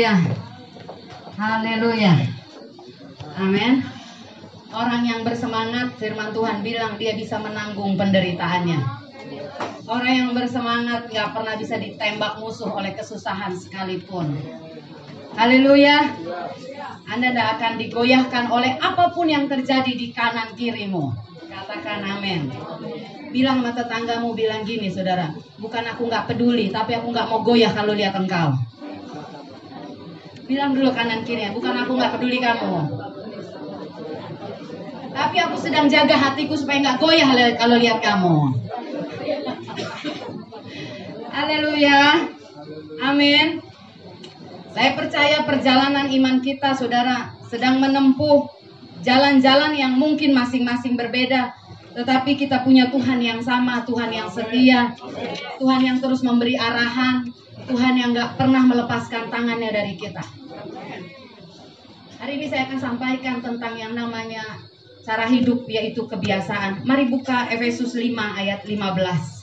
Ya. Haleluya. Amin. Orang yang bersemangat, firman Tuhan bilang dia bisa menanggung penderitaannya. Orang yang bersemangat nggak pernah bisa ditembak musuh oleh kesusahan sekalipun. Haleluya. Anda tidak akan digoyahkan oleh apa pun yang terjadi di kanan kirimu. Katakan amin. Bilang sama tetanggamu, bilang gini saudara. Bukan aku nggak peduli, tapi aku nggak mau goyah kalau lihat engkau. Bilang dulu kanan kiri, bukan aku nggak peduli kamu. Tapi aku sedang jaga hatiku supaya nggak goyah kalau lihat kamu. Haleluya. Amin. Saya percaya perjalanan iman kita, saudara, sedang menempuh jalan-jalan yang mungkin masing-masing berbeda. Tetapi kita punya Tuhan yang sama, Tuhan yang setia, Tuhan yang terus memberi arahan, Tuhan yang gak pernah melepaskan tangannya dari kita. Hari ini saya akan sampaikan tentang yang namanya cara hidup yaitu kebiasaan. Mari buka Efesus 5 ayat 15.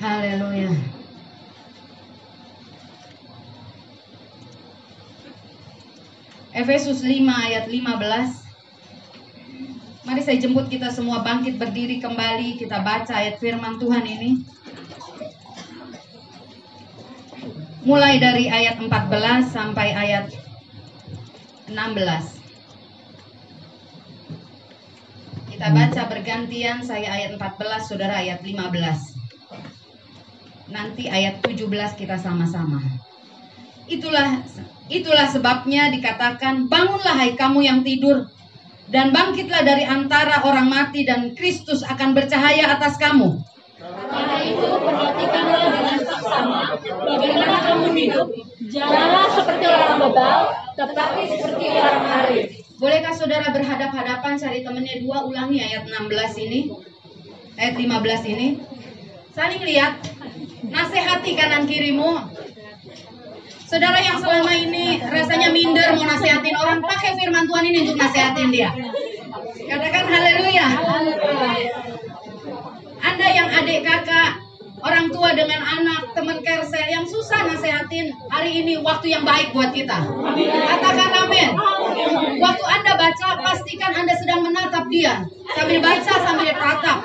Haleluya. Efesus 5 ayat 15. Mari saya jemput kita semua bangkit berdiri kembali kita baca ayat firman Tuhan ini. Mulai dari ayat 14 sampai ayat 16. Kita baca bergantian, saya ayat 14, saudara ayat 15. Nanti ayat 17 kita sama-sama. Itulah itulah sebabnya dikatakan bangunlah hai kamu yang tidur dan bangkitlah dari antara orang mati dan Kristus akan bercahaya atas kamu. Karena itu perhatikanlah seksama bagaimana kamu hidup. Janganlah seperti orang bebal, tetapi seperti orang arif. Bolehkah saudara berhadap-hadapan cari temennya dua ulangi ayat 16 ini? Ayat 15 ini. Saling lihat. Nasihati kanan kirimu. Saudara yang selama ini rasanya minder mau nasihatin orang, pakai firman Tuhan ini untuk nasihatin dia. Katakan haleluya. Anda yang adik kakak, orang tua dengan anak, teman kersel yang susah nasehatin, hari ini waktu yang baik buat kita. Katakan amin. Waktu Anda baca, pastikan Anda sedang menatap dia. Sambil baca, sambil tatap.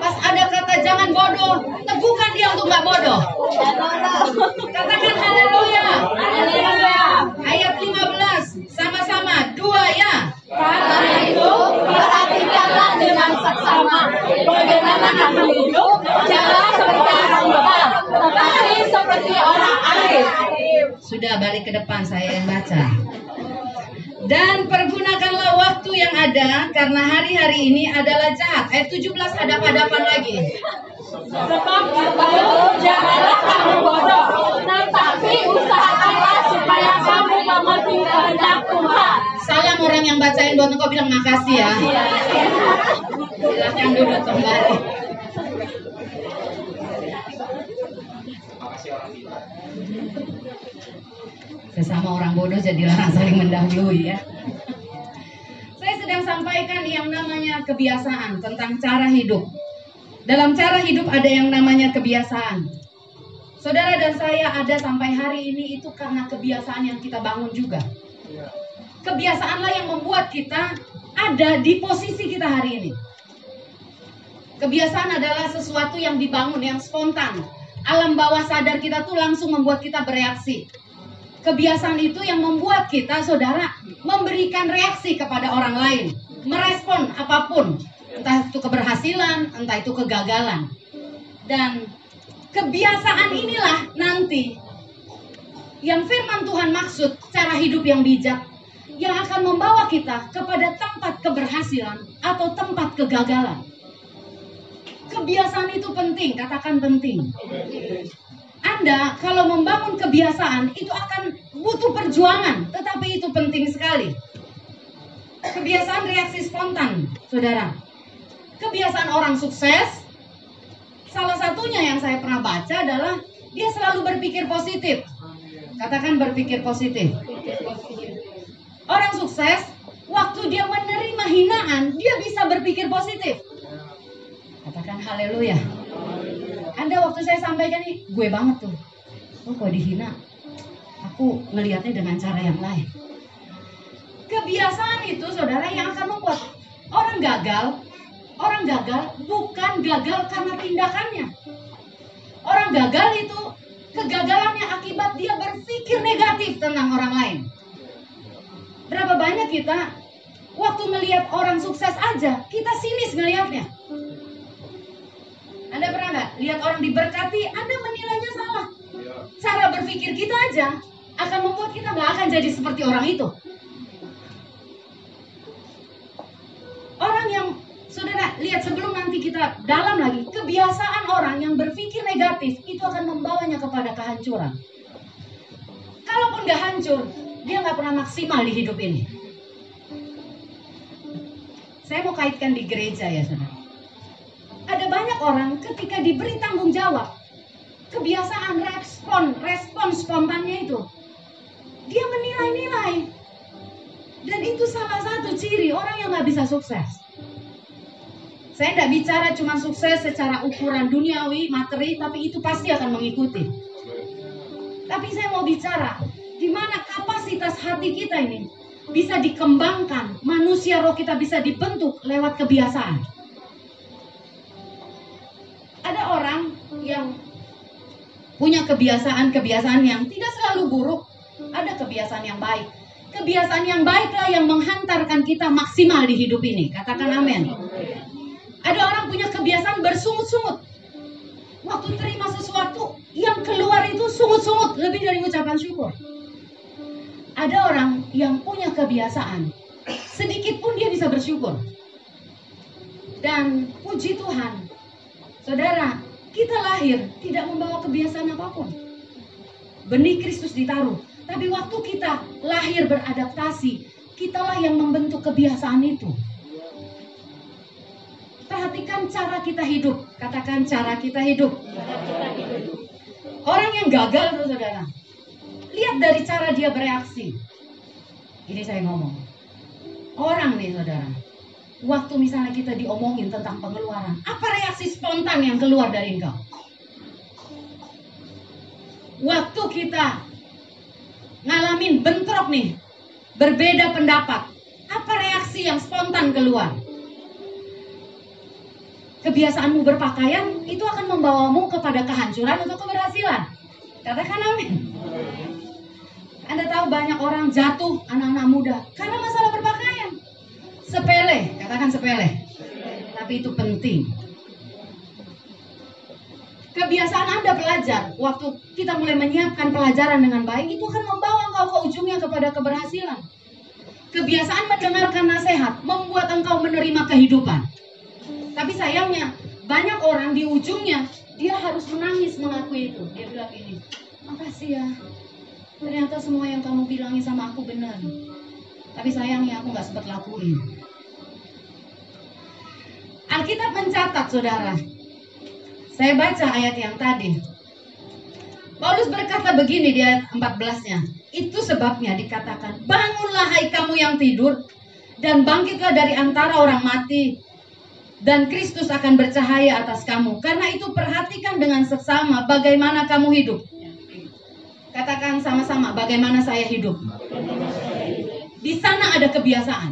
Pas ada kata jangan bodoh, teguhkan dia untuk nggak bodoh. Katakan haleluya. Ayat 15, sama-sama, dua ya. Karena itu perhatikanlah dengan seksama bagaimana kamu hidup. Janganlah seperti orang bebal, tetapi seperti orang arif. Sudah balik ke depan saya yang baca. Dan pergunakanlah waktu yang ada karena hari-hari ini adalah jahat. Ayat 17 hadap-hadapan lagi. Sebab janganlah kamu bodoh, tetapi usahakanlah supaya kamu mengerti kehendak Tuhan. Salam orang yang bacain buat engkau bilang makasih ya. Silahkan duduk kembali. Sesama orang bodoh jadi orang saling mendahului ya. Sedang sampaikan yang namanya kebiasaan tentang cara hidup. Dalam cara hidup ada yang namanya kebiasaan. Saudara dan saya ada sampai hari ini itu karena kebiasaan yang kita bangun juga. Kebiasaanlah yang membuat kita ada di posisi kita hari ini. Kebiasaan adalah sesuatu yang dibangun, yang spontan. Alam bawah sadar kita tuh langsung membuat kita bereaksi. Kebiasaan itu yang membuat kita, saudara, memberikan reaksi kepada orang lain. Merespon apa pun. Entah itu keberhasilan, entah itu kegagalan. Dan kebiasaan inilah nanti yang firman Tuhan maksud cara hidup yang bijak yang akan membawa kita kepada tempat keberhasilan atau tempat kegagalan. Kebiasaan itu penting, katakan penting. Anda kalau membangun kebiasaan itu akan butuh perjuangan, tetapi itu penting sekali. Kebiasaan reaksi spontan, saudara. Kebiasaan orang sukses, salah satunya yang saya pernah baca adalah dia selalu berpikir positif. Katakan berpikir positif. Orang sukses, waktu dia menerima hinaan, dia bisa berpikir positif. Katakan haleluya. Anda waktu saya sampaikan nih, gue banget tuh. Oh kok dihina? Aku ngelihatnya dengan cara yang lain. Kebiasaan itu saudara yang akan membuat orang gagal. Orang gagal bukan gagal karena tindakannya. Orang gagal itu kegagalannya akibat dia berpikir negatif tentang orang lain. Berapa banyak kita waktu melihat orang sukses aja, kita sinis ngelihatnya. Anda pernah nggak lihat orang diberkati, Anda menilainya salah. Cara berpikir kita aja akan membuat kita nggak akan jadi seperti orang itu. Orang yang saudara lihat sebelum nanti kita dalam lagi, kebiasaan orang yang berpikir negatif itu akan membawanya kepada kehancuran. Kalaupun nggak hancur, dia nggak pernah maksimal di hidup ini. Saya mau kaitkan di gereja ya saudara. Banyak orang ketika diberi tanggung jawab, kebiasaan respon, respon spontannya itu, dia menilai-nilai. Dan itu salah satu ciri orang yang nggak bisa sukses. Saya tidak bicara cuma sukses secara ukuran duniawi, materi, tapi itu pasti akan mengikuti. Tapi saya mau bicara, di mana kapasitas hati kita ini bisa dikembangkan, manusia roh kita bisa dibentuk lewat kebiasaan. Ada orang yang punya kebiasaan-kebiasaan yang tidak selalu buruk, ada kebiasaan yang baik. Kebiasaan yang baiklah yang menghantarkan kita maksimal di hidup ini. Katakan amin. Ada orang punya kebiasaan bersungut-sungut. Waktu terima sesuatu, yang keluar itu sungut-sungut lebih dari ucapan syukur. Ada orang yang punya kebiasaan, sedikit pun dia bisa bersyukur. Dan puji Tuhan, saudara, kita lahir tidak membawa kebiasaan apa pun. Benih Kristus ditaruh, tapi waktu kita lahir beradaptasi, kitalah yang membentuk kebiasaan itu. Perhatikan cara kita hidup. Katakan cara kita hidup. Orang yang gagal saudara. Lihat dari cara dia bereaksi. Ini saya ngomong. Orang nih saudara. Waktu misalnya kita diomongin tentang pengeluaran. Apa reaksi spontan yang keluar dari engkau? Waktu kita ngalamin bentrok nih. Berbeda pendapat. Apa reaksi yang spontan keluar? kebiasaanmu berpakaian itu akan membawamu kepada kehancuran atau keberhasilan. Katakan amin. Anda tahu banyak orang jatuh anak-anak muda karena masalah berpakaian. Sepele, katakan sepele. Tapi itu penting. Kebiasaan Anda pelajar, waktu kita mulai menyiapkan pelajaran dengan baik, itu akan membawa engkau ke ujungnya kepada keberhasilan. Kebiasaan mendengarkan nasihat membuat engkau menerima kehidupan. Tapi sayangnya banyak orang di ujungnya dia harus menangis mengakui itu. Dia bilang ini, makasih ya. Ternyata semua yang kamu bilangin sama aku benar. Tapi sayangnya aku nggak sempat lakuin. Alkitab mencatat, saudara. Saya baca ayat yang tadi. Paulus berkata begini di ayat 14-nya. Itu sebabnya dikatakan, bangunlah hai kamu yang tidur, dan bangkitlah dari antara orang mati, dan Kristus akan bercahaya atas kamu. Karena itu perhatikan dengan seksama bagaimana kamu hidup. Katakan sama-sama bagaimana saya hidup. Di sana ada kebiasaan.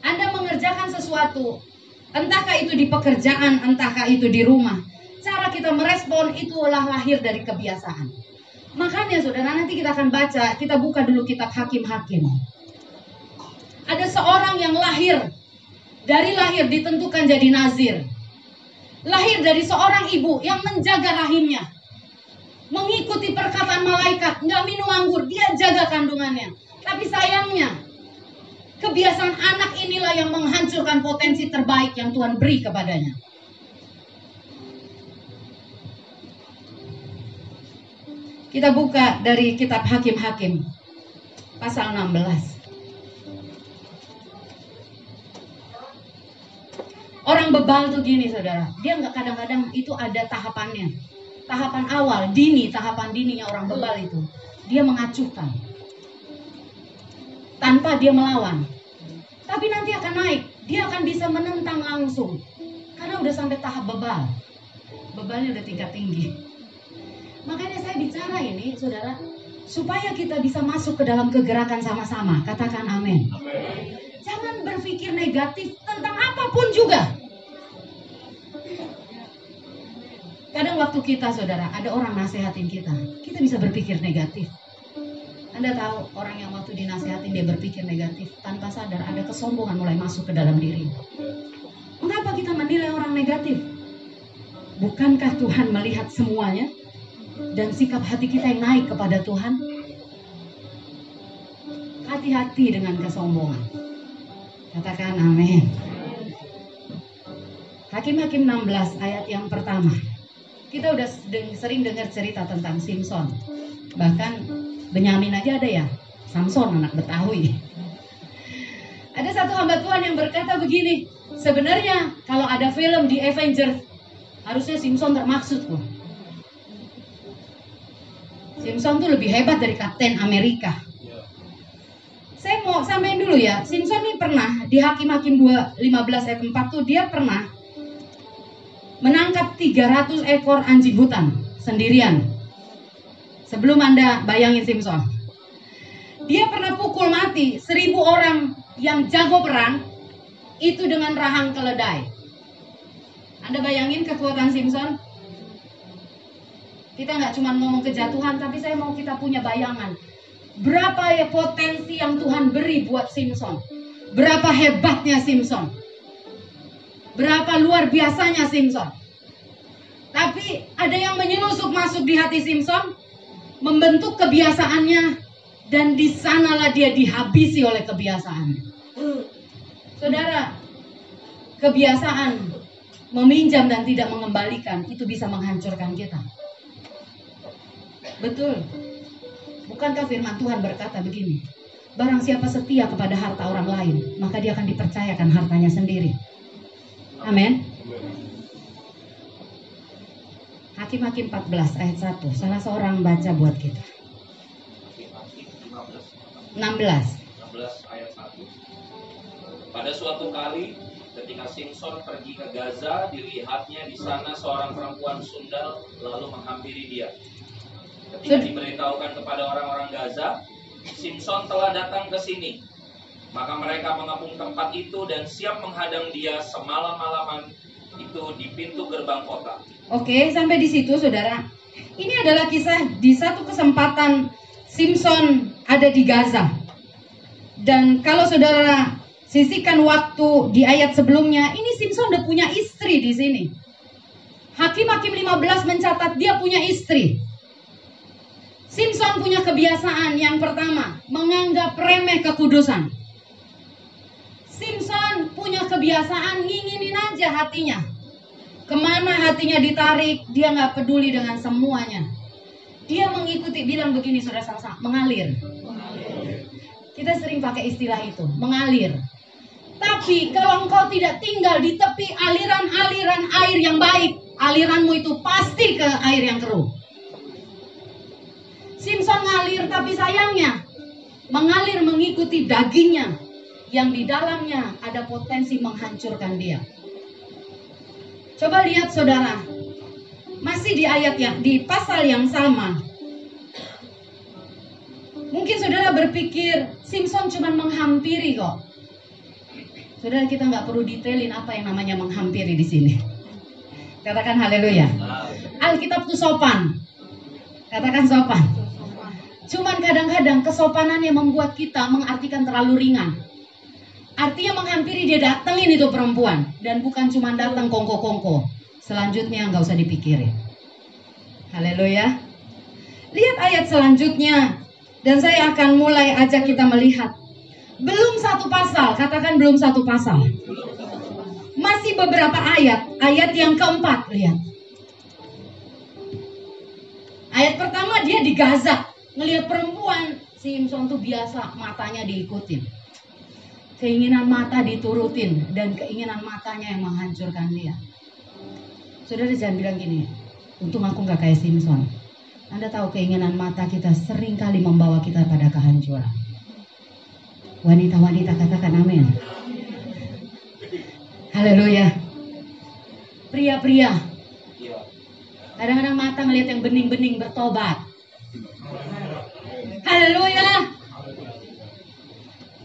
Anda mengerjakan sesuatu, entahkah itu di pekerjaan, entahkah itu di rumah. Cara kita merespon itulah lahir dari kebiasaan. Makanya saudara nanti kita akan baca, kita buka dulu kitab Hakim-Hakim ada seorang yang lahir dari lahir ditentukan jadi nazir. Lahir dari seorang ibu yang menjaga rahimnya. Mengikuti perkataan malaikat, nggak minum anggur, dia jaga kandungannya. Tapi sayangnya, kebiasaan anak inilah yang menghancurkan potensi terbaik yang Tuhan beri kepadanya. Kita buka dari kitab Hakim-Hakim pasal 16. Orang bebal tuh gini saudara, dia nggak kadang-kadang itu ada tahapannya. Tahapan awal, dini, tahapan dininya orang bebal itu. Dia mengacuhkan. Tanpa dia melawan. Tapi nanti akan naik, dia akan bisa menentang langsung. Karena udah sampai tahap bebal. Bebalnya udah tingkat tinggi. Makanya saya bicara ini, saudara, supaya kita bisa masuk ke dalam kegerakan sama-sama. Katakan amin. Jangan berpikir negatif tentang apa pun juga. Kadang waktu kita, saudara, ada orang nasehatin kita, kita bisa berpikir negatif. Anda tahu orang yang waktu dinasehatin dia berpikir negatif tanpa sadar ada kesombongan mulai masuk ke dalam diri. Mengapa kita menilai orang negatif? Bukankah Tuhan melihat semuanya dan sikap hati kita yang naik kepada Tuhan? Hati-hati dengan kesombongan. Katakan amin. Hakim-hakim 16 ayat yang pertama. Kita udah sering dengar cerita tentang Simpson. Bahkan Benyamin aja ada ya. Samson anak Betawi. Ada satu hamba Tuhan yang berkata begini, sebenarnya kalau ada film di Avengers harusnya Simpson termaksud kok. Simpson tuh lebih hebat dari Kapten Amerika. Saya mau sampaikan dulu ya, Simpson ini pernah di Hakim-Hakim 2 15 ayat 4 tuh dia pernah menangkap 300 ekor anjing hutan sendirian Sebelum Anda bayangin Simpson. Dia pernah pukul mati seribu orang yang jago perang itu dengan rahang keledai. Anda bayangin kekuatan Simpson? Kita nggak cuma ngomong kejatuhan, tapi saya mau kita punya bayangan. Berapa ya potensi yang Tuhan beri buat Simpson? Berapa hebatnya Simpson? Berapa luar biasanya Simpson? Tapi ada yang menyelusup masuk di hati Simpson, membentuk kebiasaannya dan di sanalah dia dihabisi oleh kebiasaan. Saudara, kebiasaan meminjam dan tidak mengembalikan itu bisa menghancurkan kita. Betul. Bukankah firman Tuhan berkata begini? Barang siapa setia kepada harta orang lain, maka dia akan dipercayakan hartanya sendiri. Amin. Hakim-Hakim 14 ayat 1. Salah seorang baca buat kita. 16. 16 ayat 1. Pada suatu kali ketika Simpson pergi ke Gaza, dilihatnya di sana seorang perempuan sundal lalu menghampiri dia. Ketika diberitahukan kepada orang-orang Gaza, Simpson telah datang ke sini. Maka mereka mengepung tempat itu dan siap menghadang dia semalam-malaman itu di pintu gerbang kota. Oke, sampai di situ saudara. Ini adalah kisah di satu kesempatan Simpson ada di Gaza. Dan kalau saudara sisihkan waktu di ayat sebelumnya, ini Simpson udah punya istri di sini. Hakim-hakim 15 mencatat dia punya istri. Simpson punya kebiasaan yang pertama, menganggap remeh kekudusan. Punya kebiasaan nginginin aja hatinya. Ke mana hatinya ditarik, dia nggak peduli dengan semuanya. Dia mengikuti, bilang begini saudara sama mengalir. Kita sering pakai istilah itu, mengalir. Tapi kalau engkau tidak tinggal di tepi aliran-aliran air yang baik, aliranmu itu pasti ke air yang keruh. Simpson ngalir tapi sayangnya mengalir mengikuti dagingnya, yang di dalamnya ada potensi menghancurkan dia. Coba lihat saudara, masih di ayat yang di pasal yang sama. Mungkin saudara berpikir Simpson cuma menghampiri kok. Saudara kita nggak perlu detailin apa yang namanya menghampiri di sini. Katakan haleluya. Alkitab itu sopan. Katakan sopan. Cuman kadang-kadang kesopanannya membuat kita mengartikan terlalu ringan. Artinya menghampiri dia datengin itu perempuan dan bukan cuma datang kongko-kongko. Selanjutnya nggak usah dipikirin. Haleluya. Lihat ayat selanjutnya dan saya akan mulai ajak kita melihat. Belum satu pasal, katakan belum satu pasal. Masih beberapa ayat, ayat yang keempat, lihat. Ayat pertama dia di Gaza, ngelihat perempuan, Simpson tuh biasa matanya diikutin keinginan mata diturutin dan keinginan matanya yang menghancurkan dia. Saudara jangan bilang gini, untung aku nggak kayak Simpson. Anda tahu keinginan mata kita sering kali membawa kita pada kehancuran. Wanita-wanita katakan amin. Haleluya. Pria-pria. Kadang-kadang mata ngelihat yang bening-bening bertobat. Haleluya.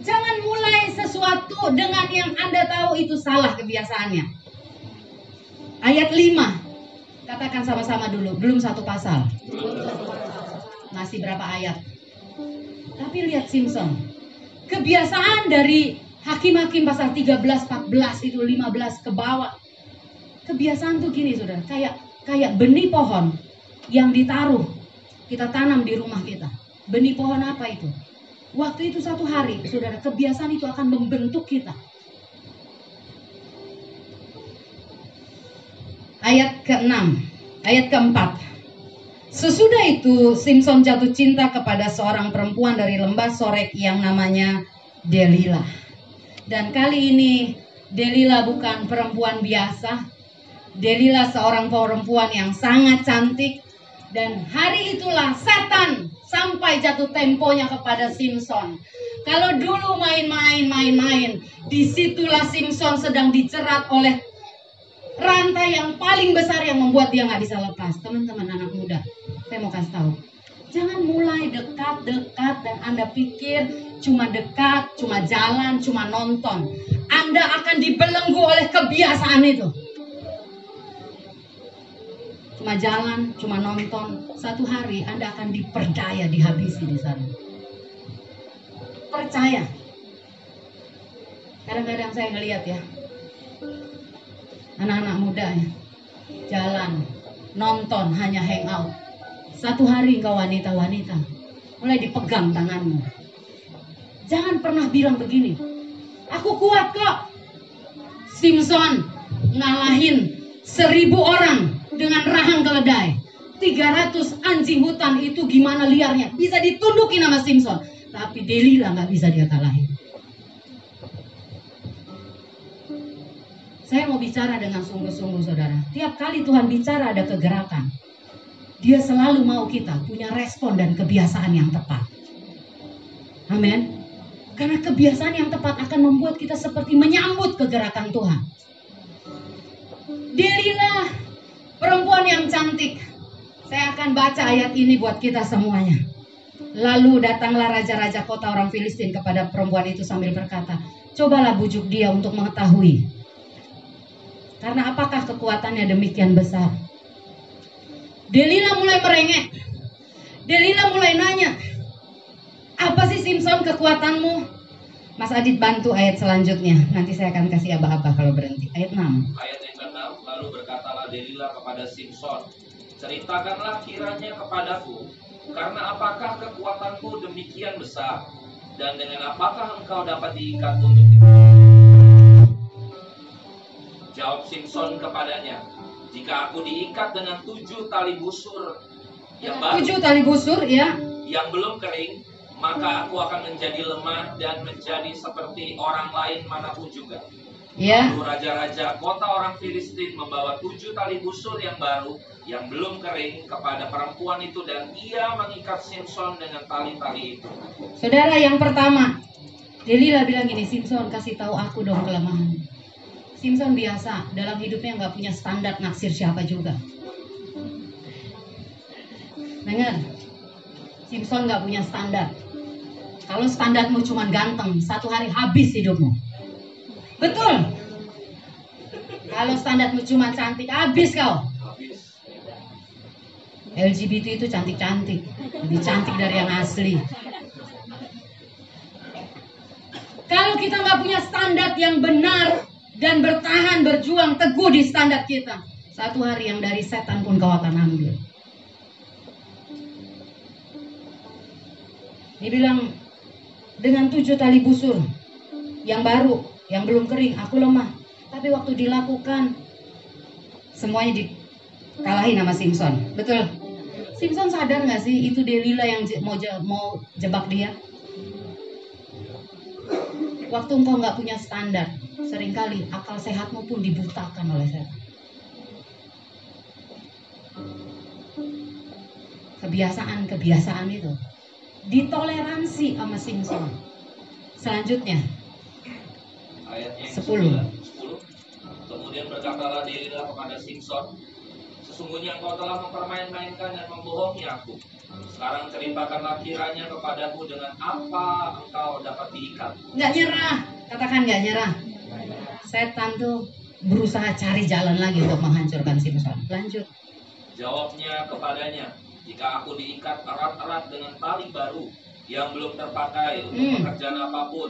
Jangan mulai sesuatu dengan yang Anda tahu itu salah kebiasaannya. Ayat 5. Katakan sama-sama dulu, belum satu pasal. Masih berapa ayat? Tapi lihat Simpson. Kebiasaan dari hakim-hakim pasal 13, 14 itu 15 ke bawah. Kebiasaan tuh gini Saudara, kayak kayak benih pohon yang ditaruh kita tanam di rumah kita. Benih pohon apa itu? Waktu itu satu hari, saudara, kebiasaan itu akan membentuk kita. Ayat ke-6, ayat ke-4. Sesudah itu, Simpson jatuh cinta kepada seorang perempuan dari lembah Sorek yang namanya Delila. Dan kali ini, Delila bukan perempuan biasa. Delila seorang perempuan yang sangat cantik. Dan hari itulah setan sampai jatuh temponya kepada Simpson. Kalau dulu main-main, main-main, di situlah Simpson sedang dicerat oleh rantai yang paling besar yang membuat dia nggak bisa lepas. Teman-teman anak muda, saya mau kasih tahu. Jangan mulai dekat-dekat dan Anda pikir cuma dekat, cuma jalan, cuma nonton. Anda akan dibelenggu oleh kebiasaan itu cuma jalan, cuma nonton, satu hari Anda akan diperdaya dihabisi di sana. Percaya. Kadang-kadang saya ngelihat ya, anak-anak muda ya, jalan, nonton, hanya hangout. Satu hari engkau wanita-wanita, mulai dipegang tanganmu. Jangan pernah bilang begini, aku kuat kok. Simpson ngalahin seribu orang dengan rahang keledai. 300 anjing hutan itu gimana liarnya. Bisa ditundukin sama Simpson. Tapi Delila nggak bisa dia kalahin. Saya mau bicara dengan sungguh-sungguh saudara. Tiap kali Tuhan bicara ada kegerakan. Dia selalu mau kita punya respon dan kebiasaan yang tepat. Amin. Karena kebiasaan yang tepat akan membuat kita seperti menyambut kegerakan Tuhan. Delila Perempuan yang cantik. Saya akan baca ayat ini buat kita semuanya. Lalu datanglah raja-raja kota orang Filistin kepada perempuan itu sambil berkata, Cobalah bujuk dia untuk mengetahui. Karena apakah kekuatannya demikian besar? Delila mulai merengek. Delila mulai nanya, apa sih Simpson kekuatanmu? Mas Adit bantu ayat selanjutnya. Nanti saya akan kasih abah-abah kalau berhenti. Ayat 6. Ayat yang ke-6, lalu berkatalah Delila kepada Simpson, ceritakanlah kiranya kepadaku, karena apakah kekuatanku demikian besar, dan dengan apakah engkau dapat diikat untuk Jawab Simpson kepadanya, jika aku diikat dengan tujuh tali busur yang baru, Tujuh tali busur, ya. yang belum kering, maka aku akan menjadi lemah dan menjadi seperti orang lain mana pun juga. Ya. Lalu raja-raja kota orang Filistin membawa tujuh tali busur yang baru yang belum kering kepada perempuan itu dan ia mengikat Simpson dengan tali-tali itu. Saudara yang pertama, Delila bilang gini, Simpson kasih tahu aku dong kelemahan. Simpson biasa dalam hidupnya nggak punya standar naksir siapa juga. Dengar, Simpson nggak punya standar. Kalau standarmu cuma ganteng, satu hari habis hidupmu. Betul. Kalau standarmu cuma cantik, habis kau. LGBT itu cantik-cantik, lebih cantik dari yang asli. Kalau kita nggak punya standar yang benar dan bertahan berjuang teguh di standar kita, satu hari yang dari setan pun kau akan ambil. Dibilang dengan tujuh tali busur yang baru, yang belum kering, aku lemah. Tapi waktu dilakukan, semuanya dikalahin sama Simpson. Betul? Simpson sadar nggak sih itu Delila yang mau je- mau jebak dia? Waktu engkau nggak punya standar, sering kali akal sehatmu pun dibutakan oleh setan. Kebiasaan-kebiasaan itu ditoleransi sama Simpson. Selanjutnya, Ayatnya yang Sepuluh. ke-9, 10. Kemudian berkatalah Delila kepada Simpson, Sesungguhnya engkau telah mempermain-mainkan dan membohongi aku. Sekarang ceritakanlah kiranya kepadaku dengan apa engkau dapat diikat. Nggak nyerah, katakan nggak nyerah. Setan tuh berusaha cari jalan lagi untuk menghancurkan Simpson. Lanjut. Jawabnya kepadanya, jika aku diikat erat-erat dengan tali baru yang belum terpakai untuk Hmm. pekerjaan apa pun,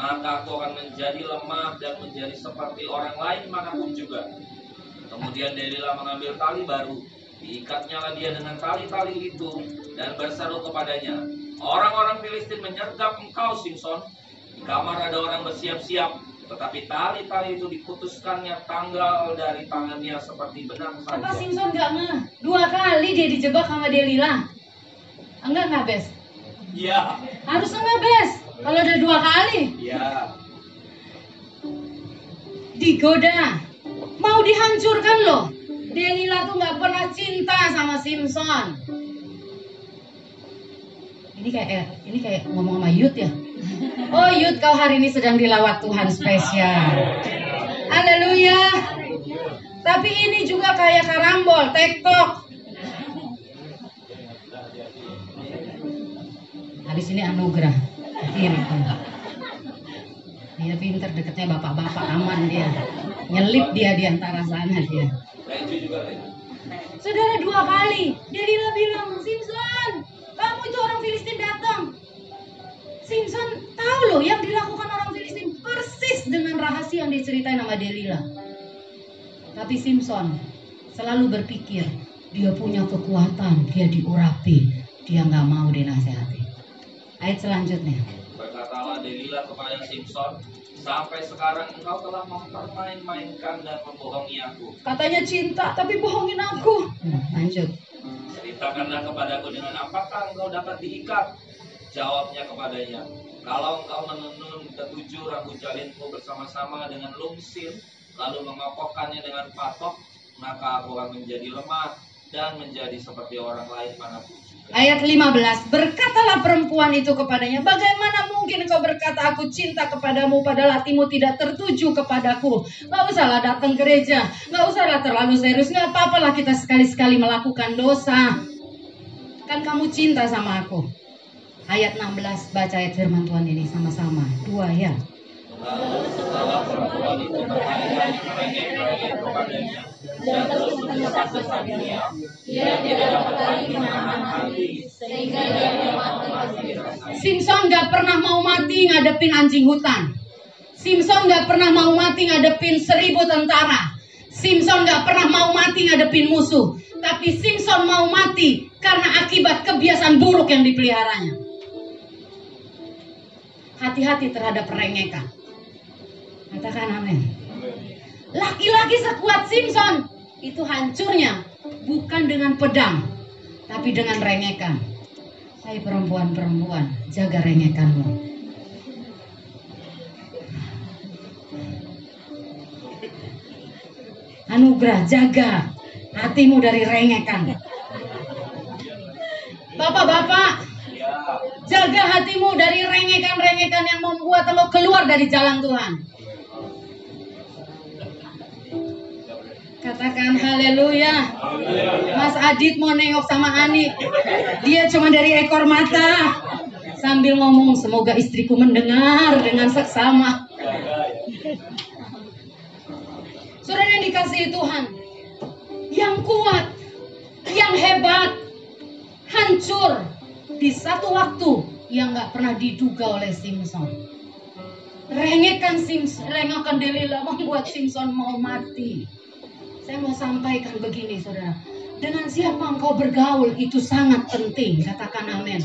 maka aku akan menjadi lemah dan menjadi seperti orang lain mana pun juga. Kemudian Delila mengambil tali baru, diikatnya dia dengan tali-tali itu dan berseru kepadanya, orang-orang Filistin menyergap engkau Simpson. Di kamar ada orang bersiap-siap, tetapi tali-tali itu diputuskannya tanggal dari tangannya seperti benang Apa saja. Simpson nggak ngeh? Dua kali dia dijebak sama Delila. Enggak nggak Bes? Iya, Harus enggak Bes? Kalau udah dua kali iya. digoda, mau dihancurkan loh. Delila tuh nggak pernah cinta sama Simpson. Ini kayak ini kayak ngomong sama Yud ya. Oh Yud kau hari ini sedang dilawat Tuhan spesial. Haleluya. Tapi ini juga kayak karambol, tektok. Habis ini anugerah. Kiri. Dia pinter deketnya bapak-bapak aman dia. Nyelip dia di antara sana dia. Saudara dua kali, Delila bilang, Simpson, kamu itu orang Filistin datang. Simpson tahu loh yang dilakukan orang Filistin persis dengan rahasia yang diceritain sama Delila. Tapi Simpson selalu berpikir dia punya kekuatan, dia diurapi, dia nggak mau dinasehati. Ayat selanjutnya. Berkatalah Delila kepada Simpson, sampai sekarang engkau telah mempermain-mainkan dan membohongi aku. Katanya cinta, tapi bohongin aku. Hmm, lanjut. Ceritakanlah kepadaku dengan apakah engkau dapat diikat? Jawabnya kepadanya, kalau engkau menenun ketujuh rambut jalinku bersama-sama dengan lumsin, lalu mengokokkannya dengan patok, maka aku akan menjadi lemah dan menjadi seperti orang lain mana pun. Ayat 15, berkatalah perempuan itu kepadanya, bagaimana mungkin engkau berkata aku cinta kepadamu padahal hatimu tidak tertuju kepadaku. Gak usahlah datang gereja, gak usahlah terlalu serius, gak apa-apalah kita sekali-sekali melakukan dosa. Kan kamu cinta sama aku. Ayat 16, baca ayat firman Tuhan ini sama-sama. Dua ya. Simpson gak pernah mau mati ngadepin anjing hutan. Simpson gak pernah mau mati ngadepin seribu tentara. Simpson gak pernah mau mati ngadepin musuh. Tapi Simpson mau mati karena akibat kebiasaan buruk yang dipeliharanya. Hati-hati terhadap rengekan. Katakan amin. Laki-laki sekuat Simpson itu hancurnya bukan dengan pedang, tapi dengan rengekan. Hai perempuan-perempuan, jaga rengekanmu. Anugerah, jaga hatimu dari rengekan. Bapak-bapak, jaga hatimu dari rengekan-rengekan yang membuat lo keluar dari jalan Tuhan. Katakan haleluya. Mas Adit mau nengok sama Ani. Dia cuma dari ekor mata. Sambil ngomong, semoga istriku mendengar dengan seksama. Saudara yang dikasihi Tuhan. Yang kuat. Yang hebat. Hancur. Di satu waktu yang gak pernah diduga oleh Simpson. Rengekan Simpson, rengekan Delila membuat Simpson mau mati. Saya mau sampaikan begini saudara. Dengan siapa engkau bergaul itu sangat penting. Katakan amin.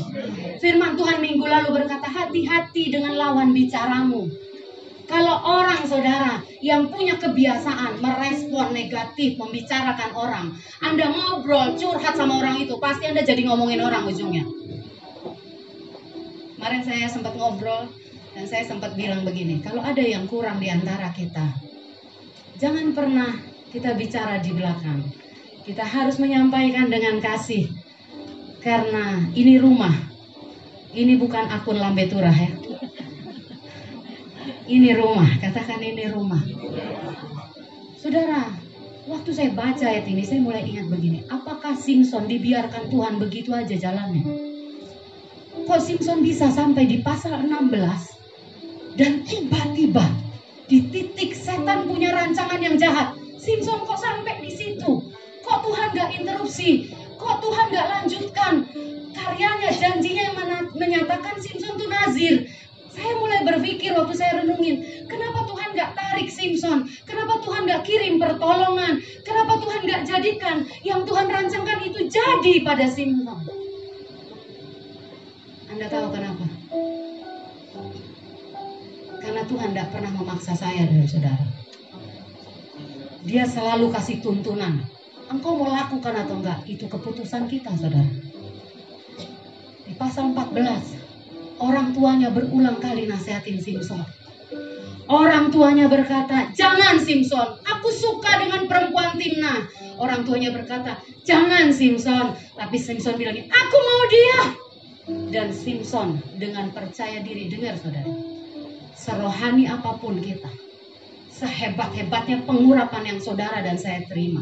Firman Tuhan minggu lalu berkata hati-hati dengan lawan bicaramu. Kalau orang saudara yang punya kebiasaan merespon negatif, membicarakan orang. Anda ngobrol, curhat sama orang itu. Pasti Anda jadi ngomongin orang ujungnya. Kemarin saya sempat ngobrol dan saya sempat bilang begini. Kalau ada yang kurang di antara kita. Jangan pernah kita bicara di belakang. Kita harus menyampaikan dengan kasih. Karena ini rumah. Ini bukan akun lambe turah ya. Ini rumah, katakan ini rumah. Saudara, Waktu saya baca ayat ini, saya mulai ingat begini. Apakah Simpson dibiarkan Tuhan begitu aja jalannya? Kok Simpson bisa sampai di pasal 16 dan tiba-tiba di titik setan punya rancangan yang jahat. Simpson kok sampai di situ? Kok Tuhan gak interupsi? Kok Tuhan gak lanjutkan karyanya, janjinya yang menyatakan Simpson itu nazir? Saya mulai berpikir waktu saya renungin, kenapa Tuhan gak tarik Simpson? Kenapa Tuhan gak kirim pertolongan? Kenapa Tuhan gak jadikan yang Tuhan rancangkan itu jadi pada Simpson? Anda tahu kenapa? Karena Tuhan gak pernah memaksa saya dari saudara. Dia selalu kasih tuntunan. Engkau mau lakukan atau enggak? Itu keputusan kita, saudara. Di pasal 14, Orang tuanya berulang kali nasihatin Simpson. Orang tuanya berkata, jangan Simpson, aku suka dengan perempuan Timna. Orang tuanya berkata, jangan Simpson. Tapi Simpson bilang, aku mau dia. Dan Simpson dengan percaya diri, dengar saudara. Serohani apa pun kita. Sehebat-hebatnya pengurapan yang saudara dan saya terima.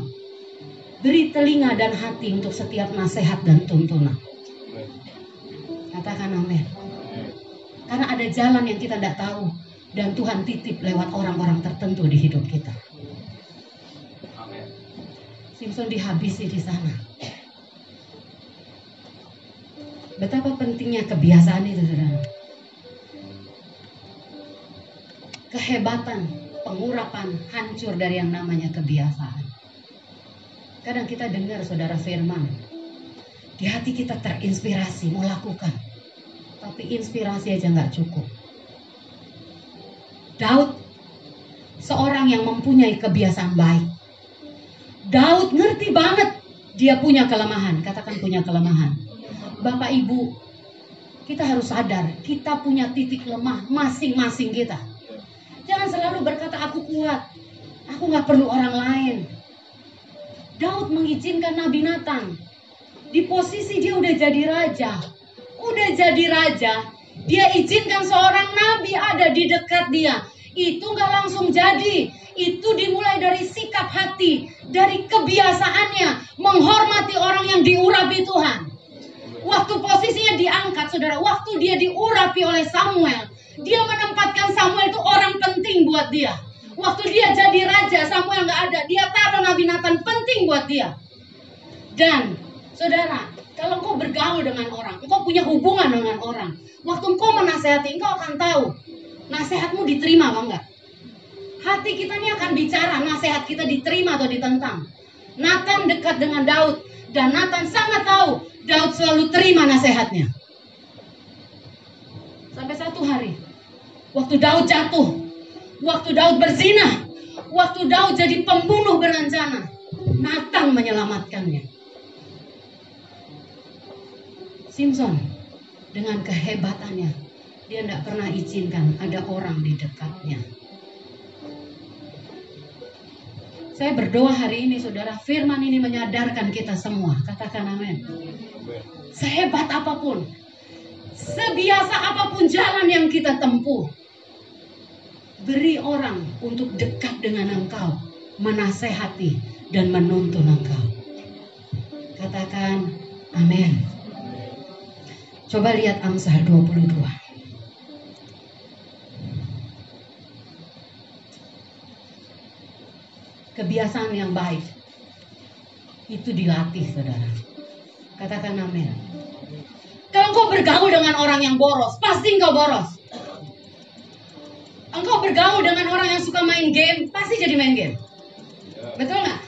Beri telinga dan hati untuk setiap nasihat dan tuntunan. Katakan amin. Karena ada jalan yang kita tidak tahu dan Tuhan titip lewat orang-orang tertentu di hidup kita. Simpson dihabisi di sana. Betapa pentingnya kebiasaan itu, saudara. Kehebatan, pengurapan, hancur dari yang namanya kebiasaan. Kadang kita dengar saudara firman, di hati kita terinspirasi mau lakukan tapi inspirasi aja nggak cukup. Daud seorang yang mempunyai kebiasaan baik. Daud ngerti banget dia punya kelemahan, katakan punya kelemahan. Bapak Ibu, kita harus sadar kita punya titik lemah masing-masing kita. Jangan selalu berkata aku kuat, aku nggak perlu orang lain. Daud mengizinkan Nabi Nathan di posisi dia udah jadi raja, udah jadi raja, dia izinkan seorang nabi ada di dekat dia. Itu nggak langsung jadi. Itu dimulai dari sikap hati, dari kebiasaannya menghormati orang yang diurapi Tuhan. Waktu posisinya diangkat, saudara, waktu dia diurapi oleh Samuel, dia menempatkan Samuel itu buat dia. Waktu dia jadi raja, Samuel nggak ada, dia taruh Nabi Nathan penting buat dia. Dan saudara, kalau engkau bergaul dengan orang, engkau punya hubungan dengan orang. Waktu engkau menasehati, engkau akan tahu nasihatmu diterima apa enggak. Hati kita ini akan bicara nasihat kita diterima atau ditentang. Nathan dekat dengan Daud dan Nathan sangat tahu Daud selalu terima nasihatnya. Sampai satu hari, waktu Daud jatuh, waktu Daud berzina, waktu Daud jadi pembunuh berencana, Nathan menyelamatkannya. Simpson dengan kehebatannya dia tidak pernah izinkan ada orang di dekatnya. Saya berdoa hari ini saudara firman ini menyadarkan kita semua. Katakan amin. Sehebat apa pun, sebiasa apa pun jalan yang kita tempuh, beri orang untuk dekat dengan engkau, menasehati dan menuntun engkau. Katakan amin. Coba lihat Amsal 22. Kebiasaan yang baik itu dilatih, saudara. Katakan amin. Kalau engkau bergaul dengan orang yang boros, pasti engkau boros. Engkau bergaul dengan orang yang suka main game, pasti jadi main game. Betul nggak?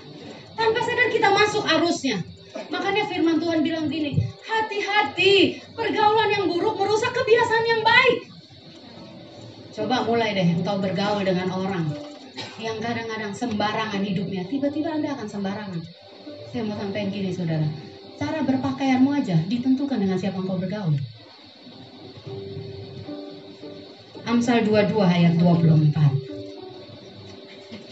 Tanpa sadar kita masuk arusnya. Makanya firman Tuhan bilang gini, hati-hati, pergaulan yang buruk merusak kebiasaan yang baik. Coba mulai deh engkau bergaul dengan orang yang kadang-kadang sembarangan hidupnya, tiba-tiba Anda akan sembarangan. Saya mau sampaikan gini saudara, cara berpakaianmu aja ditentukan dengan siapa engkau bergaul. Amsal 22 ayat 24.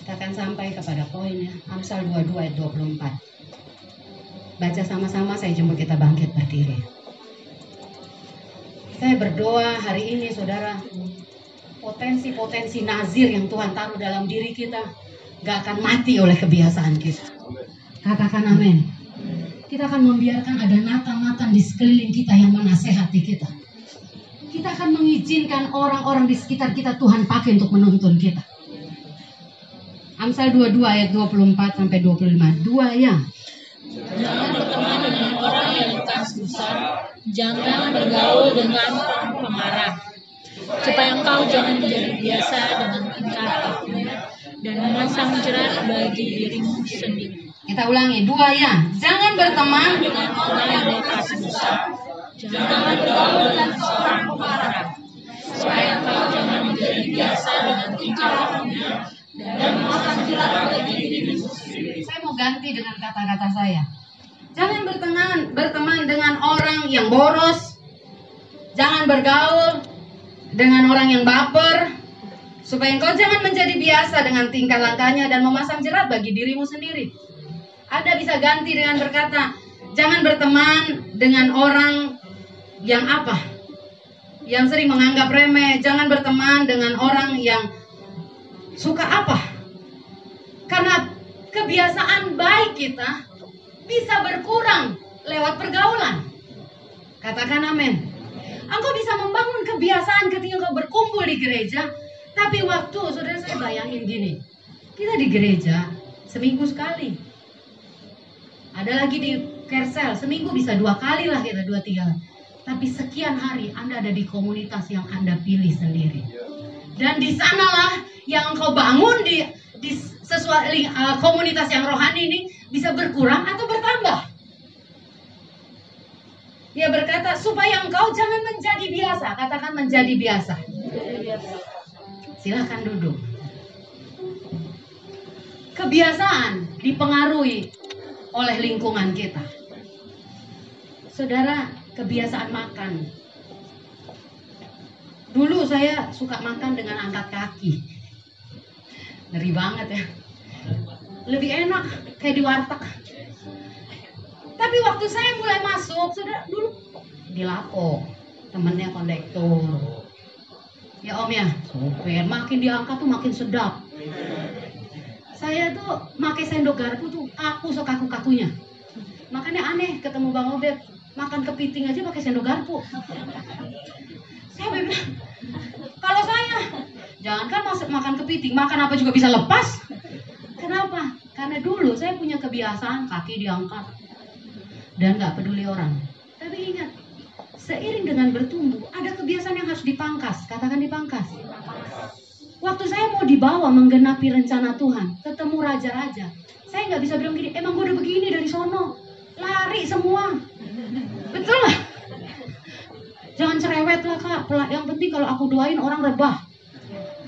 Kita akan sampai kepada poinnya. Amsal 22 ayat 24. Baca sama-sama saya jemput kita bangkit berdiri. Saya berdoa hari ini saudara, potensi-potensi nazir yang Tuhan taruh dalam diri kita nggak akan mati oleh kebiasaan kita. Katakan amin. Kita akan membiarkan ada Nathan-Nathan di sekeliling kita yang menasehati kita. Kita akan mengizinkan orang-orang di sekitar kita Tuhan pakai untuk menuntun kita. Amsal 22 ayat 24 sampai 25. Dua ya. Jangan berteman dengan orang yang bekas dosa. Jangan bergaul dengan orang pemarah. Supaya engkau jangan menjadi biasa dengan tingkah lakunya dan memasang jerat bagi dirimu sendiri. Kita ulangi. Dua ya. Jangan berteman Dengan orang yang bekas dosa. Jangan bergaul seorang pemarah. Supaya engkau jangan menjadi biasa dengan tingkah lakunya dan memasang jerat bagi dirimu sendiri. Saya mau ganti dengan kata-kata saya. Jangan berteman, berteman dengan orang yang boros. Jangan bergaul dengan orang yang baper. Supaya engkau jangan menjadi biasa dengan tingkah langkahnya dan memasang jerat bagi dirimu sendiri. Anda bisa ganti dengan berkata, jangan berteman dengan orang yang apa? Yang sering menganggap remeh. Jangan berteman dengan orang yang suka apa? Karena kebiasaan baik kita bisa berkurang lewat pergaulan. Katakan amin. Engkau bisa membangun kebiasaan ketika engkau berkumpul di gereja, tapi waktu saudara saya bayangin gini, kita di gereja seminggu sekali. Ada lagi di Kersel, seminggu bisa dua kali lah kita dua tiga. Tapi sekian hari Anda ada di komunitas yang Anda pilih sendiri. Dan di sanalah yang engkau bangun di di sesuatu uh, komunitas yang rohani ini bisa berkurang atau bertambah. Dia berkata supaya engkau jangan menjadi biasa, katakan menjadi biasa. Silahkan duduk. Kebiasaan dipengaruhi oleh lingkungan kita. Saudara, kebiasaan makan. Dulu saya suka makan dengan angkat kaki. Ngeri banget ya. Lebih enak kayak di warteg. Tapi waktu saya mulai masuk, sudah dulu di lapo, temennya kondektur. Ya om ya, supir. Makin diangkat tuh makin sedap. Saya tuh pakai sendok garpu tuh kaku sekaku kakunya. Makanya aneh ketemu Bang Obed makan kepiting aja pakai sendok garpu. Saya bilang, kalau saya jangankan masuk makan kepiting, makan apa juga bisa lepas. Kenapa? Karena dulu saya punya kebiasaan kaki diangkat dan nggak peduli orang. Tapi ingat, seiring dengan bertumbuh ada kebiasaan yang harus dipangkas. Katakan dipangkas. Waktu saya mau dibawa menggenapi rencana Tuhan, ketemu raja-raja, saya nggak bisa bilang gini, emang gue udah begini dari sono, lari semua, betul lah. Jangan cerewet lah kak, yang penting kalau aku doain orang rebah.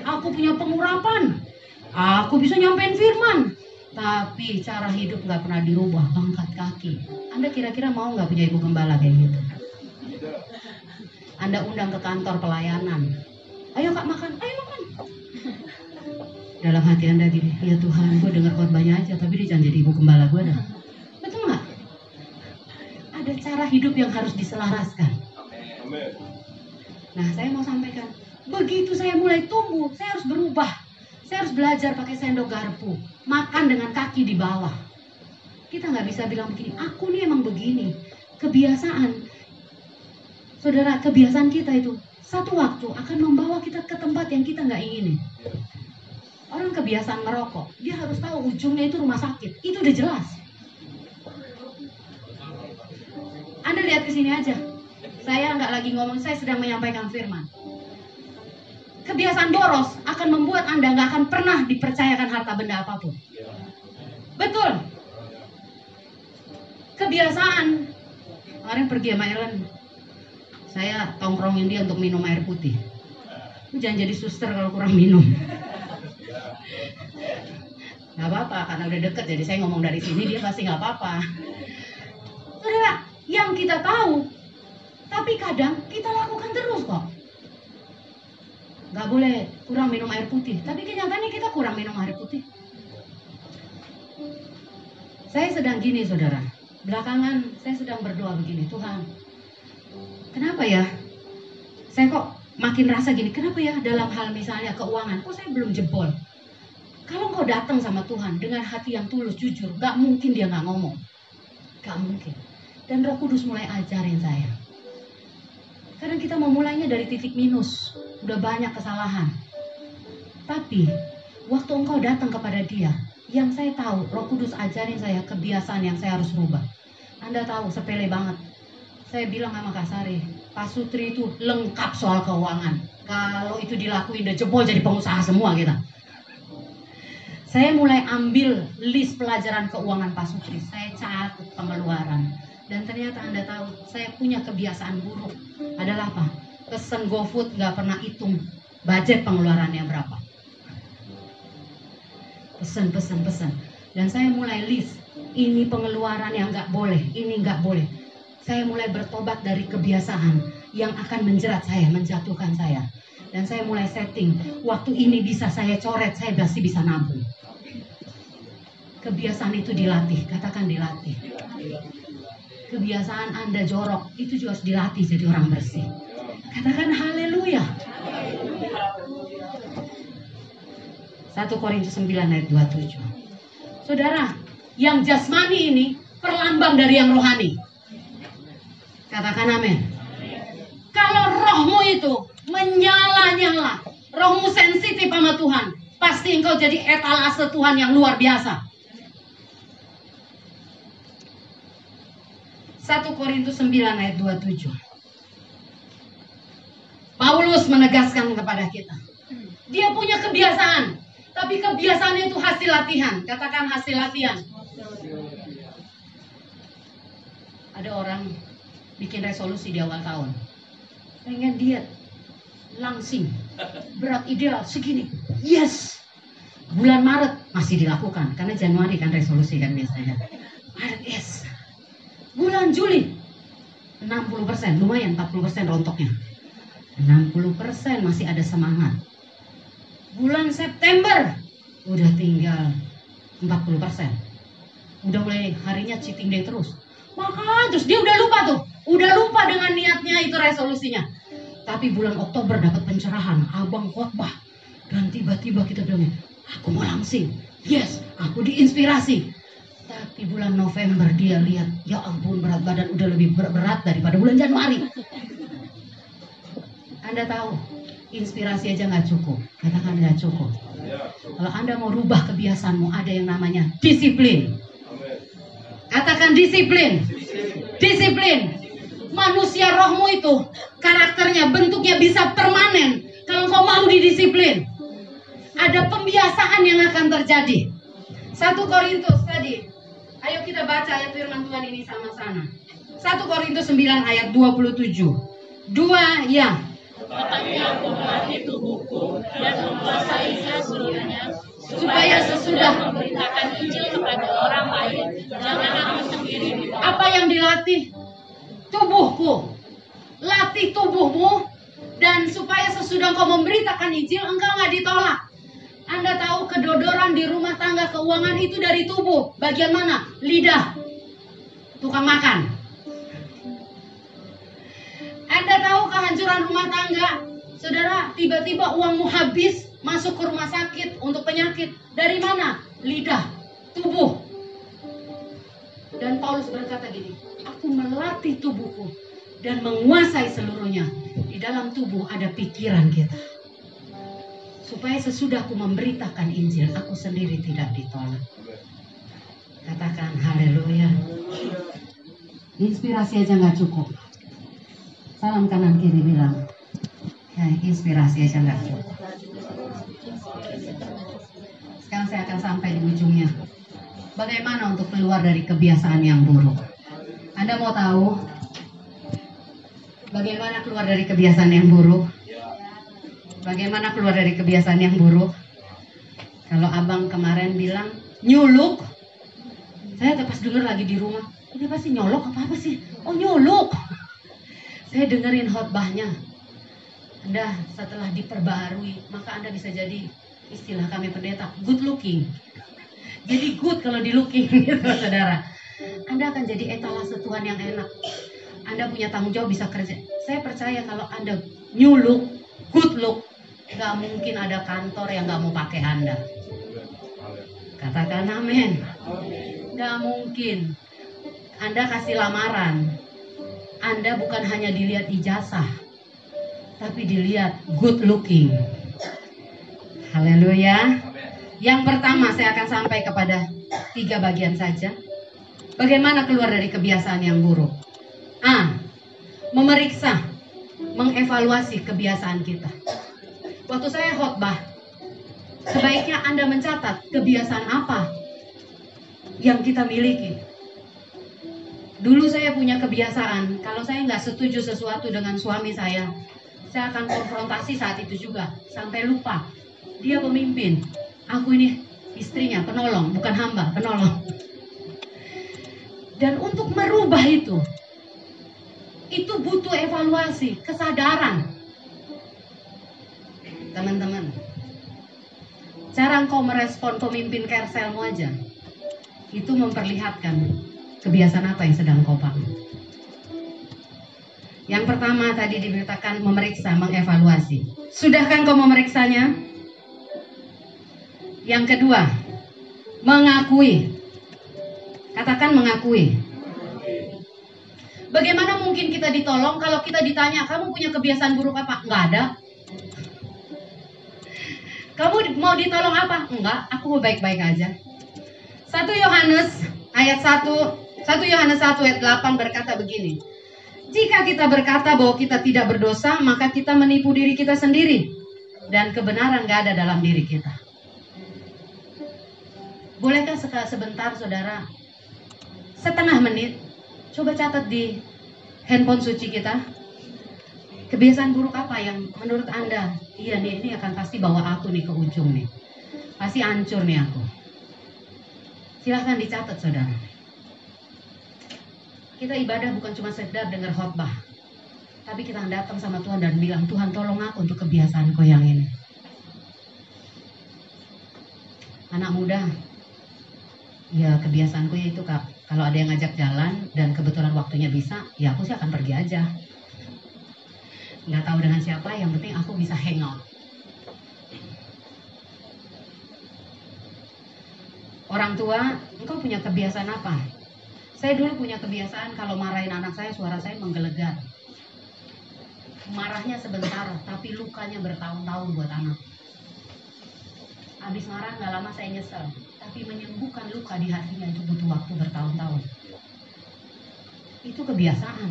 Aku punya pengurapan, aku bisa nyampein firman, tapi cara hidup nggak pernah dirubah, angkat kaki. Anda kira-kira mau nggak punya ibu gembala kayak gitu? Anda undang ke kantor pelayanan. Ayo kak makan, ayo makan. Dalam hati Anda gini, ya Tuhan, gue dengar khotbahnya aja, tapi dia jangan jadi ibu gembala gue dah. Cara hidup yang harus diselaraskan. Nah, saya mau sampaikan, begitu saya mulai tumbuh, saya harus berubah. Saya harus belajar pakai sendok garpu, makan dengan kaki di bawah. Kita nggak bisa bilang begini, aku nih emang begini. Kebiasaan, saudara, kebiasaan kita itu satu waktu akan membawa kita ke tempat yang kita nggak ingini. Orang kebiasaan merokok, dia harus tahu ujungnya itu rumah sakit. Itu udah jelas. Anda lihat ke sini aja. Saya nggak lagi ngomong, saya sedang menyampaikan firman. Kebiasaan boros akan membuat Anda nggak akan pernah dipercayakan harta benda apa pun. Betul. Kebiasaan. Kemarin pergi sama Ellen. Saya tongkrongin dia untuk minum air putih. Jangan jadi suster kalau kurang minum. Gak apa-apa, karena udah deket jadi saya ngomong dari sini dia pasti gak apa-apa. Yang kita tahu, tapi kadang kita lakukan terus kok. Gak boleh kurang minum air putih, tapi kenyataannya kita kurang minum air putih. Saya sedang gini saudara, belakangan saya sedang berdoa begini, Tuhan, kenapa ya? Saya kok makin rasa gini, kenapa ya dalam hal misalnya keuangan, kok saya belum jebol? Kalau engkau datang sama Tuhan dengan hati yang tulus, jujur, gak mungkin dia gak ngomong. Gak mungkin. Dan roh kudus mulai ajarin saya. Kadang kita mau mulainya dari titik minus. Udah banyak kesalahan. Tapi, waktu engkau datang kepada dia, yang saya tahu, roh kudus ajarin saya kebiasaan yang saya harus rubah. Anda tahu, sepele banget. Saya bilang sama Kak Sari, Pak Sutri itu lengkap soal keuangan. Kalau itu dilakuin, udah jebol jadi pengusaha semua kita. Saya mulai ambil list pelajaran keuangan Pak Sutri. Saya catat pengeluaran. Dan ternyata Anda tahu, saya punya kebiasaan buruk. Adalah apa? Pesen GoFood nggak pernah hitung budget pengeluarannya berapa. Pesen, pesen, pesen. Dan saya mulai list. Ini pengeluaran yang nggak boleh, ini nggak boleh. Saya mulai bertobat dari kebiasaan yang akan menjerat saya, menjatuhkan saya. Dan saya mulai setting, waktu ini bisa saya coret, saya pasti bisa nabung kebiasaan itu dilatih, katakan dilatih. Kebiasaan Anda jorok itu juga harus dilatih jadi orang bersih. Katakan haleluya. 1 Korintus 9 ayat 27. Saudara, yang jasmani ini perlambang dari yang rohani. Katakan amin. Kalau rohmu itu menyala-nyala, rohmu sensitif sama Tuhan, pasti engkau jadi etalase Tuhan yang luar biasa. 1 Korintus 9 ayat 27. Paulus menegaskan kepada kita. Dia punya kebiasaan. Tapi kebiasaannya itu hasil latihan. Katakan hasil latihan. Ada orang bikin resolusi di awal tahun. Pengen diet. Langsing. Berat ideal segini. Yes. Bulan Maret masih dilakukan. Karena Januari kan resolusi kan biasanya. Maret yes bulan Juli 60% lumayan 40% rontoknya. 60% masih ada semangat. Bulan September udah tinggal 40% udah mulai harinya cheating day terus. Maka terus dia udah lupa tuh. Udah lupa dengan niatnya itu resolusinya. Tapi bulan Oktober dapat pencerahan abang khotbah. Dan tiba-tiba kita bilang aku mau langsing. Yes aku diinspirasi tapi bulan November dia lihat, ya ampun berat badan udah lebih berat daripada bulan Januari. Anda tahu, inspirasi aja nggak cukup. Katakan nggak cukup. Kalau Anda mau rubah kebiasaanmu, ada yang namanya disiplin. Katakan disiplin. Disiplin. Manusia rohmu itu karakternya, bentuknya bisa permanen. Kalau kau mau didisiplin, ada pembiasaan yang akan terjadi. Satu Korintus tadi Ayo kita baca ayat firman Tuhan ini sama-sama. 1 Korintus 9 ayat 27. Dua yang Tetapi tubuhku dan menguasainya seluruhnya supaya sesudah memberitakan Injil kepada orang lain, jangan aku sendiri apa yang dilatih? Tubuhku. Latih tubuhmu dan supaya sesudah kau memberitakan Injil engkau nggak ditolak. Anda tahu kedodoran di rumah tangga keuangan itu dari tubuh. Bagian mana? Lidah. Tukang makan. Anda tahu kehancuran rumah tangga? Saudara, tiba-tiba uangmu habis masuk ke rumah sakit untuk penyakit. Dari mana? Lidah, tubuh. Dan Paulus berkata gini, aku melatih tubuhku dan menguasai seluruhnya. Di dalam tubuh ada pikiran kita supaya sesudah aku memberitakan Injil, aku sendiri tidak ditolak. Katakan haleluya. Inspirasi aja nggak cukup. Salam kanan kiri bilang, ya, inspirasi aja nggak cukup. Sekarang saya akan sampai di ujungnya. Bagaimana untuk keluar dari kebiasaan yang buruk? Anda mau tahu bagaimana keluar dari kebiasaan yang buruk? Bagaimana keluar dari kebiasaan yang buruk? Kalau abang kemarin bilang nyuluk, saya pas denger lagi di rumah, ini pasti nyolok apa apa sih? Oh nyuluk. Saya dengerin khotbahnya. Anda setelah diperbarui, maka Anda bisa jadi istilah kami pendeta, good looking. Jadi good kalau di looking gitu saudara. Anda akan jadi etalase Tuhan yang enak. Anda punya tanggung jawab bisa kerja. Saya percaya kalau Anda nyuluk, good look, Gak mungkin ada kantor yang gak mau pakai Anda. Katakan amin. Gak mungkin. Anda kasih lamaran. Anda bukan hanya dilihat ijazah, tapi dilihat good looking. Haleluya. Yang pertama saya akan sampai kepada tiga bagian saja. Bagaimana keluar dari kebiasaan yang buruk? A. Memeriksa, mengevaluasi kebiasaan kita. Waktu saya khotbah, sebaiknya Anda mencatat kebiasaan apa yang kita miliki. Dulu saya punya kebiasaan, kalau saya nggak setuju sesuatu dengan suami saya, saya akan konfrontasi saat itu juga, sampai lupa. Dia pemimpin, aku ini istrinya, penolong, bukan hamba, penolong. Dan untuk merubah itu, itu butuh evaluasi, kesadaran. Teman-teman, cara engkau merespon pemimpin kerselmu aja, itu memperlihatkan kebiasaan apa yang sedang kau bangun. Yang pertama tadi diberitakan memeriksa, mengevaluasi. Sudahkah kau memeriksanya? Yang kedua, mengakui. Katakan mengakui. Bagaimana mungkin kita ditolong kalau kita ditanya, kamu punya kebiasaan buruk apa? Enggak ada. Kamu mau ditolong apa? Enggak, aku mau baik-baik aja. 1 Yohanes ayat 1, 1 Yohanes 1 ayat 8 berkata begini. Jika kita berkata bahwa kita tidak berdosa, maka kita menipu diri kita sendiri. Dan kebenaran gak ada dalam diri kita. Bolehkah sebentar saudara setengah menit, coba catat di handphone suci kita. Kebiasaan buruk apa yang menurut Anda, iya nih ini akan pasti bawa aku nih ke ujung nih. Pasti hancur nih aku. Silahkan dicatat saudara. Kita ibadah bukan cuma sedar dengar khotbah. Tapi kita datang sama Tuhan dan bilang, Tuhan tolong aku untuk kebiasaanku yang ini. Anak muda, ya kebiasaanku ya itu kak kalau ada yang ngajak jalan dan kebetulan waktunya bisa ya aku sih akan pergi aja nggak tahu dengan siapa yang penting aku bisa hangout orang tua engkau punya kebiasaan apa? Saya dulu punya kebiasaan kalau marahin anak saya suara saya menggelegar. Marahnya sebentar tapi lukanya bertahun-tahun buat anak. Habis marah nggak lama saya nyesel. Tapi menyembuhkan luka di hatinya itu butuh waktu bertahun-tahun. Itu kebiasaan.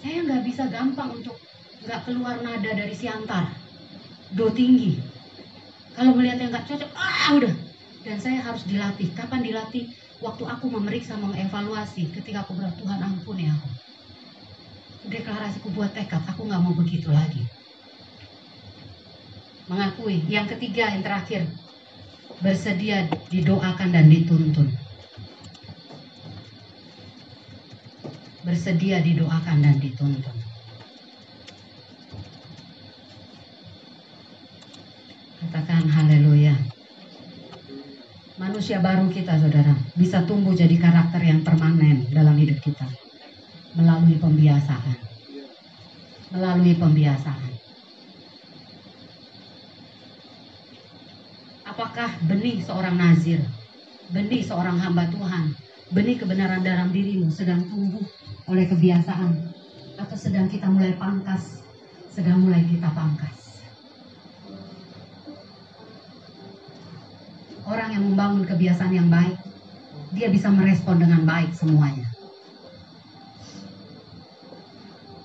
Saya nggak bisa gampang untuk nggak keluar nada dari siantar, do tinggi. Kalau melihat yang nggak cocok, ah udah. Dan saya harus dilatih. Kapan dilatih? Waktu aku memeriksa, mengevaluasi. Ketika aku bilang Tuhan ampun ya aku. Deklarasiku buat tekad, aku nggak mau begitu lagi. Mengakui. Yang ketiga, yang terakhir, bersedia didoakan dan dituntun. Bersedia didoakan dan dituntun. Katakan haleluya. Manusia baru kita saudara bisa tumbuh jadi karakter yang permanen dalam hidup kita. Melalui pembiasaan. Melalui pembiasaan. Apakah benih seorang nazir, benih seorang hamba Tuhan, benih kebenaran dalam dirimu sedang tumbuh oleh kebiasaan atau sedang kita mulai pangkas, sedang mulai kita pangkas. Orang yang membangun kebiasaan yang baik, dia bisa merespon dengan baik semuanya.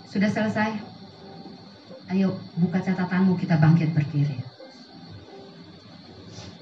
Sudah selesai? Ayo buka catatanmu kita bangkit berdiri.